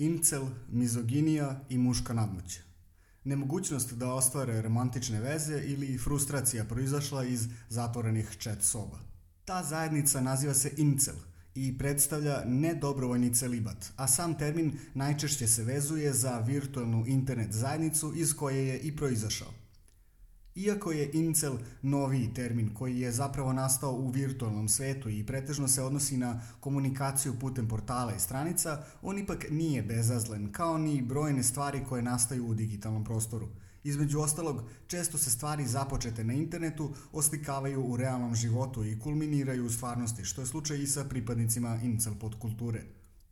incel, mizoginija i muška nadmoć. Nemogućnost da ostvare romantične veze ili frustracija proizašla iz zatvorenih chat soba. Ta zajednica naziva se incel i predstavlja nedobrovoljni celibat, a sam termin najčešće se vezuje za virtualnu internet zajednicu iz koje je i proizašao. Iako je incel noviji termin koji je zapravo nastao u virtualnom svetu i pretežno se odnosi na komunikaciju putem portala i stranica, on ipak nije bezazlen, kao ni brojne stvari koje nastaju u digitalnom prostoru. Između ostalog, često se stvari započete na internetu oslikavaju u realnom životu i kulminiraju u stvarnosti, što je slučaj i sa pripadnicima incel podkulture.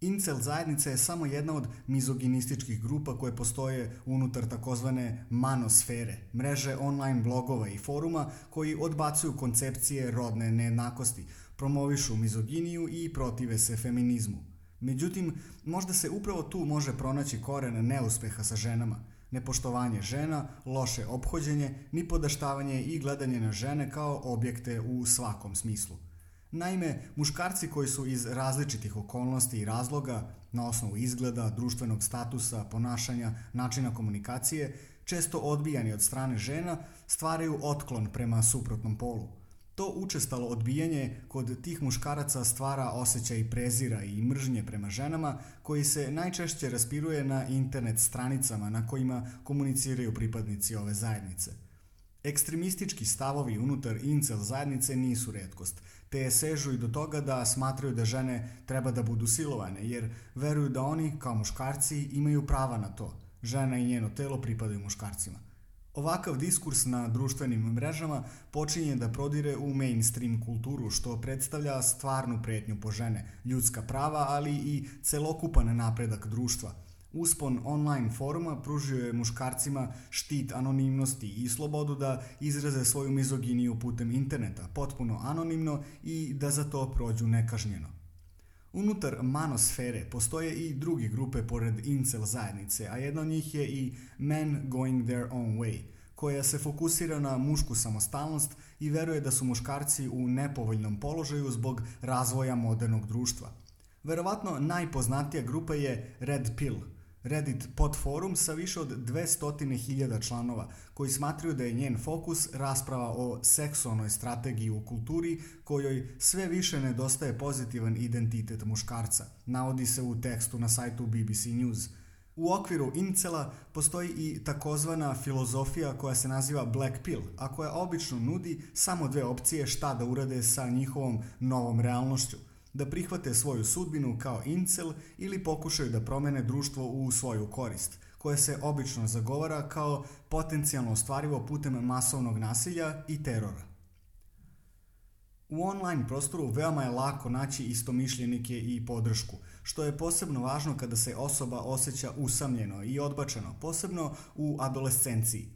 Incel zajednica je samo jedna od mizoginističkih grupa koje postoje unutar takozvane manosfere, mreže online blogova i foruma koji odbacuju koncepcije rodne nejednakosti, promovišu mizoginiju i protive se feminizmu. Međutim, možda se upravo tu može pronaći koren neuspeha sa ženama. Nepoštovanje žena, loše obhođenje, nipodaštavanje i gledanje na žene kao objekte u svakom smislu. Naime, muškarci koji su iz različitih okolnosti i razloga, na osnovu izgleda, društvenog statusa, ponašanja, načina komunikacije, često odbijani od strane žena, stvaraju otklon prema suprotnom polu. To učestalo odbijanje kod tih muškaraca stvara osjećaj prezira i mržnje prema ženama koji se najčešće raspiruje na internet stranicama na kojima komuniciraju pripadnici ove zajednice. Ekstremistički stavovi unutar incel zajednice nisu redkost – te sežu i do toga da smatraju da žene treba da budu silovane, jer veruju da oni, kao muškarci, imaju prava na to. Žena i njeno telo pripadaju muškarcima. Ovakav diskurs na društvenim mrežama počinje da prodire u mainstream kulturu, što predstavlja stvarnu pretnju po žene, ljudska prava, ali i celokupan napredak društva – Uspon online foruma pružio je muškarcima štit anonimnosti i slobodu da izraze svoju mizoginiju putem interneta, potpuno anonimno i da za to prođu nekažnjeno. Unutar manosfere postoje i druge grupe pored incel zajednice, a jedna od njih je i Men Going Their Own Way, koja se fokusira na mušku samostalnost i veruje da su muškarci u nepovoljnom položaju zbog razvoja modernog društva. Verovatno najpoznatija grupa je Red Pill – Reddit pod forum sa više od 200.000 članova koji smatraju da je njen fokus rasprava o seksualnoj strategiji u kulturi kojoj sve više nedostaje pozitivan identitet muškarca, navodi se u tekstu na sajtu BBC News. U okviru incela postoji i takozvana filozofija koja se naziva Black Pill, a koja obično nudi samo dve opcije šta da urade sa njihovom novom realnošću da prihvate svoju sudbinu kao incel ili pokušaju da promene društvo u svoju korist, koje se obično zagovara kao potencijalno ostvarivo putem masovnog nasilja i terora. U online prostoru veoma je lako naći istomišljenike i podršku, što je posebno važno kada se osoba osjeća usamljeno i odbačeno, posebno u adolescenciji.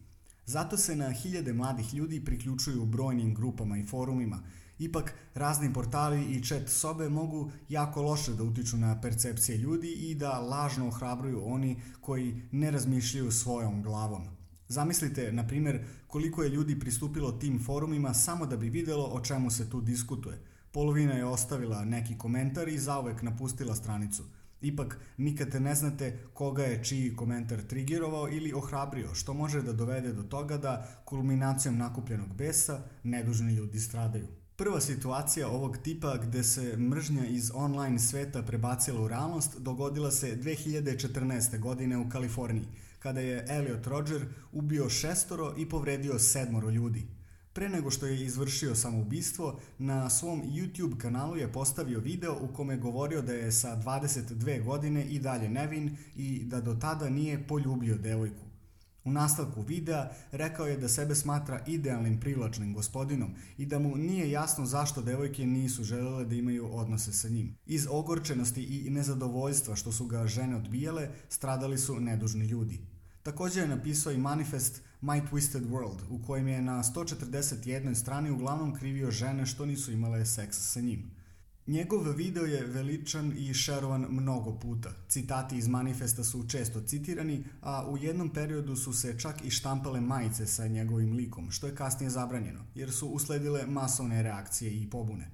Zato se na hiljade mladih ljudi priključuju brojnim grupama i forumima, Ipak, razni portali i chat sobe mogu jako loše da utiču na percepcije ljudi i da lažno ohrabruju oni koji ne razmišljaju svojom glavom. Zamislite, na primjer, koliko je ljudi pristupilo tim forumima samo da bi videlo o čemu se tu diskutuje. Polovina je ostavila neki komentar i zauvek napustila stranicu. Ipak, nikad ne znate koga je čiji komentar trigerovao ili ohrabrio, što može da dovede do toga da kulminacijom nakupljenog besa nedužni ljudi stradaju. Prva situacija ovog tipa gde se mržnja iz online sveta prebacila u realnost dogodila se 2014. godine u Kaliforniji, kada je Elliot Roger ubio šestoro i povredio sedmoro ljudi. Pre nego što je izvršio samoubistvo, na svom YouTube kanalu je postavio video u kome je govorio da je sa 22 godine i dalje nevin i da do tada nije poljubio devojku. U nastavku videa rekao je da sebe smatra idealnim privlačnim gospodinom i da mu nije jasno zašto devojke nisu želele da imaju odnose sa njim. Iz ogorčenosti i nezadovoljstva što su ga žene odbijale, stradali su nedužni ljudi. Takođe je napisao i manifest My Twisted World, u kojem je na 141. strani uglavnom krivio žene što nisu imale seks sa njim. Njegov video je veličan i šerovan mnogo puta. Citati iz manifesta su često citirani, a u jednom periodu su se čak i štampale majice sa njegovim likom, što je kasnije zabranjeno, jer su usledile masovne reakcije i pobune.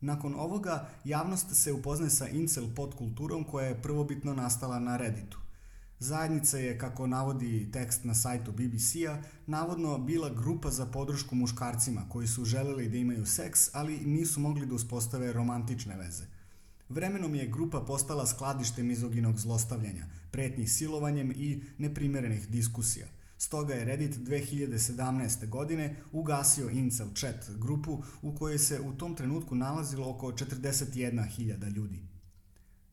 Nakon ovoga, javnost se upozne sa incel podkulturom koja je prvobitno nastala na Redditu. Zajednica je, kako navodi tekst na sajtu BBC-a, navodno bila grupa za podršku muškarcima koji su želeli da imaju seks, ali nisu mogli da uspostave romantične veze. Vremenom je grupa postala skladište mizoginog zlostavljanja, pretnjih silovanjem i neprimerenih diskusija – Stoga je Reddit 2017. godine ugasio Incel Chat grupu u kojoj se u tom trenutku nalazilo oko 41.000 ljudi.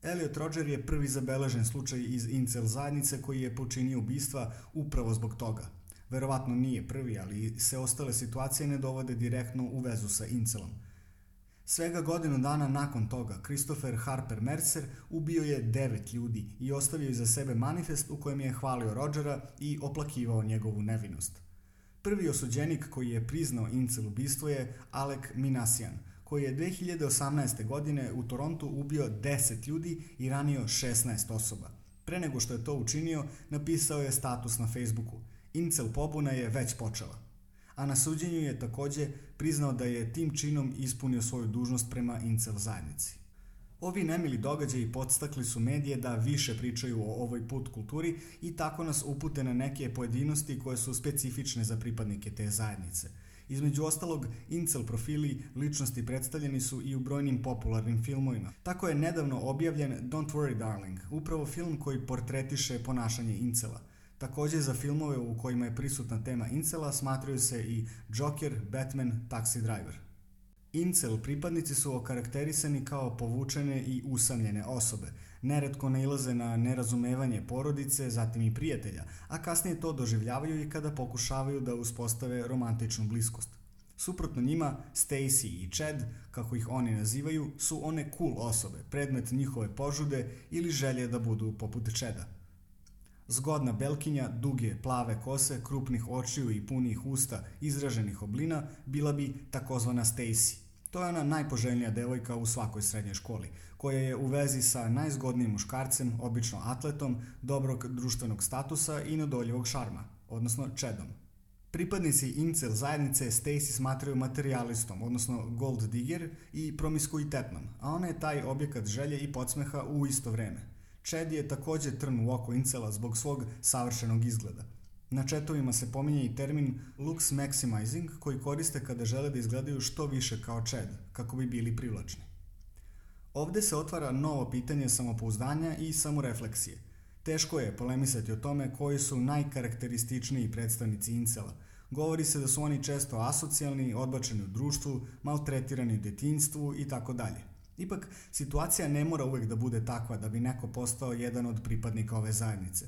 Elliot Roger je prvi zabeležen slučaj iz Incel zajednice koji je počinio ubistva upravo zbog toga. Verovatno nije prvi, ali se ostale situacije ne dovode direktno u vezu sa Incelom – Svega godinu dana nakon toga, Christopher Harper Mercer ubio je devet ljudi i ostavio iza sebe manifest u kojem je hvalio Rogera i oplakivao njegovu nevinost. Prvi osuđenik koji je priznao incel ubistvo je Alec Minasian, koji je 2018. godine u Torontu ubio 10 ljudi i ranio 16 osoba. Pre nego što je to učinio, napisao je status na Facebooku. Incel pobuna je već počela a na suđenju je takođe priznao da je tim činom ispunio svoju dužnost prema incel zajednici. Ovi nemili događaji podstakli su medije da više pričaju o ovoj put kulturi i tako nas upute na neke pojedinosti koje su specifične za pripadnike te zajednice. Između ostalog, incel profili ličnosti predstavljeni su i u brojnim popularnim filmovima. Tako je nedavno objavljen Don't Worry Darling, upravo film koji portretiše ponašanje incela. Takođe za filmove u kojima je prisutna tema incela smatraju se i Joker, Batman, Taxi Driver. Incel pripadnici su okarakterisani kao povučene i usamljene osobe. Neretko nailaze na nerazumevanje porodice, zatim i prijatelja, a kasnije to doživljavaju i kada pokušavaju da uspostave romantičnu bliskost. Suprotno njima, Stacy i Chad, kako ih oni nazivaju, su one cool osobe, predmet njihove požude ili želje da budu poput Chada. Zgodna belkinja, duge, plave kose, krupnih očiju i punih usta, izraženih oblina, bila bi takozvana Stacy. To je ona najpoželjnija devojka u svakoj srednjoj školi, koja je u vezi sa najzgodnijim muškarcem, obično atletom, dobrog društvenog statusa i nadoljivog šarma, odnosno čedom. Pripadnici incel zajednice Stacy smatraju materialistom, odnosno gold digger i promiskuitetnom, a ona je taj objekat želje i podsmeha u isto vreme. Chad je takođe trn u oko incela zbog svog savršenog izgleda. Na četovima se pominje i termin looks maximizing koji koriste kada žele da izgledaju što više kao Chad, kako bi bili privlačni. Ovde se otvara novo pitanje samopouzdanja i samorefleksije. Teško je polemisati o tome koji su najkarakterističniji predstavnici incela. Govori se da su oni često asocijalni, odbačeni u društvu, maltretirani u detinjstvu i tako dalje. Ipak, situacija ne mora uvek da bude takva da bi neko postao jedan od pripadnika ove zajednice.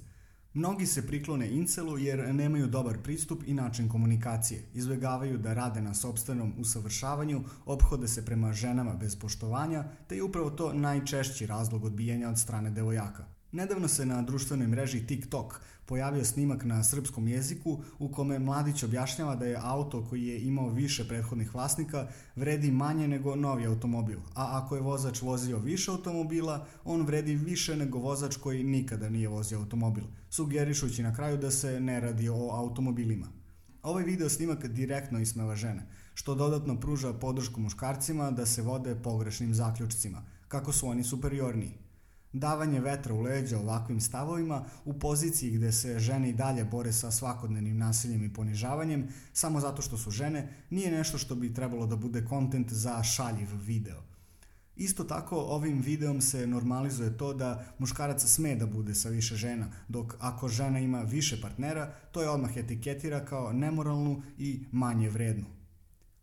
Mnogi se priklone incelu jer nemaju dobar pristup i način komunikacije, izbjegavaju da rade na sobstvenom usavršavanju, obhode se prema ženama bez poštovanja, te je upravo to najčešći razlog odbijanja od strane devojaka. Nedavno se na društvenoj mreži TikTok pojavio snimak na srpskom jeziku u kome mladić objašnjava da je auto koji je imao više prethodnih vlasnika vredi manje nego novi automobil, a ako je vozač vozio više automobila, on vredi više nego vozač koji nikada nije vozio automobil, sugerišući na kraju da se ne radi o automobilima. Ovaj video snimak direktno ismeva žene, što dodatno pruža podršku muškarcima da se vode pogrešnim zaključcima, kako su oni superiorniji. Davanje vetra u leđa ovakvim stavovima u poziciji gde se žene i dalje bore sa svakodnevnim nasiljem i ponižavanjem samo zato što su žene nije nešto što bi trebalo da bude kontent za šaljiv video. Isto tako ovim videom se normalizuje to da muškarac sme da bude sa više žena, dok ako žena ima više partnera, to je odmah etiketira kao nemoralnu i manje vrednu.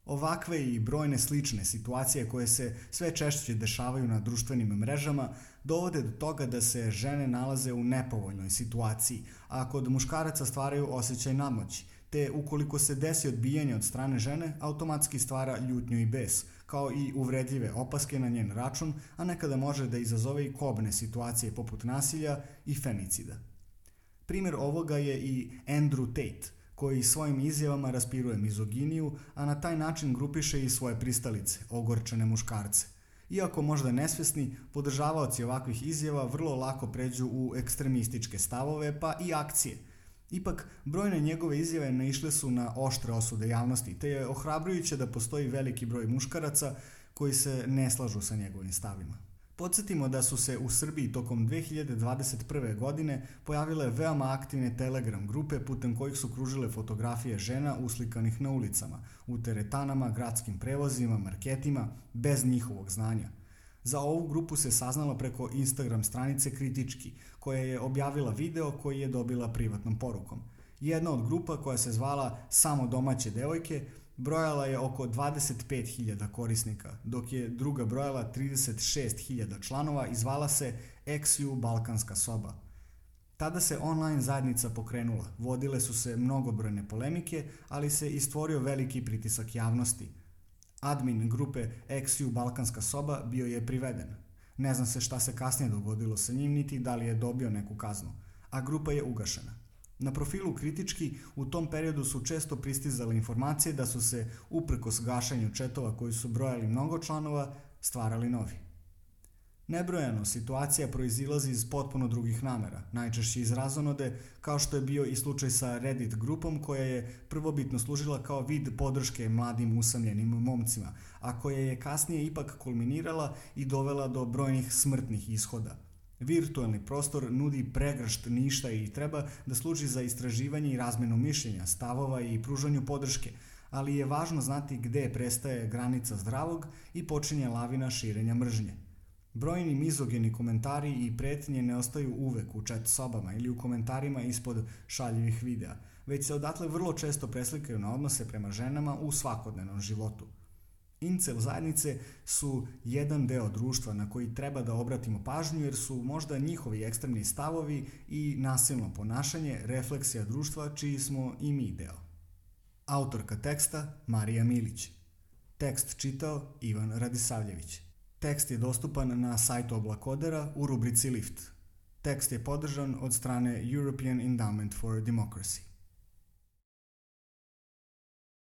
Ovakve i brojne slične situacije koje se sve češće dešavaju na društvenim mrežama dovode do toga da se žene nalaze u nepovoljnoj situaciji, a kod muškaraca stvaraju osjećaj namoći, te ukoliko se desi odbijanje od strane žene, automatski stvara ljutnju i bes, kao i uvredljive opaske na njen račun, a nekada može da izazove i kobne situacije poput nasilja i femicida. Primer ovoga je i Andrew Tate, koji svojim izjavama raspiruje mizoginiju, a na taj način grupiše i svoje pristalice, ogorčene muškarce. Iako možda nesvesni, podržavaoci ovakvih izjava vrlo lako pređu u ekstremističke stavove pa i akcije. Ipak, brojne njegove izjave naišle su na oštre osude javnosti, te je ohrabrujuće da postoji veliki broj muškaraca koji se ne slažu sa njegovim stavima. Podsjetimo da su se u Srbiji tokom 2021. godine pojavile veoma aktivne Telegram grupe putem kojih su kružile fotografije žena uslikanih na ulicama, u teretanama, gradskim prevozima, marketima, bez njihovog znanja. Za ovu grupu se saznalo preko Instagram stranice Kritički, koja je objavila video koji je dobila privatnom porukom. Jedna od grupa koja se zvala Samo domaće devojke brojala je oko 25.000 korisnika, dok je druga brojala 36.000 članova i zvala se XU Balkanska soba. Tada se online zajednica pokrenula, vodile su se mnogobrojne polemike, ali se i stvorio veliki pritisak javnosti. Admin grupe XU Balkanska soba bio je priveden. Ne zna se šta se kasnije dogodilo sa njim, niti da li je dobio neku kaznu, a grupa je ugašena. Na profilu kritički u tom periodu su često pristizale informacije da su se, uprkos gašanju četova koji su brojali mnogo članova, stvarali novi. Nebrojano situacija proizilazi iz potpuno drugih namera, najčešće iz razonode, kao što je bio i slučaj sa Reddit grupom koja je prvobitno služila kao vid podrške mladim usamljenim momcima, a koja je kasnije ipak kulminirala i dovela do brojnih smrtnih ishoda – Virtualni prostor nudi pregršt ništa i treba da služi za istraživanje i razmenu mišljenja, stavova i pružanju podrške, ali je važno znati gde prestaje granica zdravog i počinje lavina širenja mržnje. Brojni mizogeni komentari i pretnje ne ostaju uvek u chat sobama ili u komentarima ispod šaljivih videa, već se odatle vrlo često preslikaju na odnose prema ženama u svakodnevnom životu – Incel zajednice su jedan deo društva na koji treba da obratimo pažnju jer su možda njihovi ekstremni stavovi i nasilno ponašanje refleksija društva čiji smo i mi deo. Autorka teksta Marija Milić. Tekst čitao Ivan Radisavljević. Tekst je dostupan na sajtu Oblakodera u rubrici Lift. Tekst je podržan od strane European Endowment for Democracy.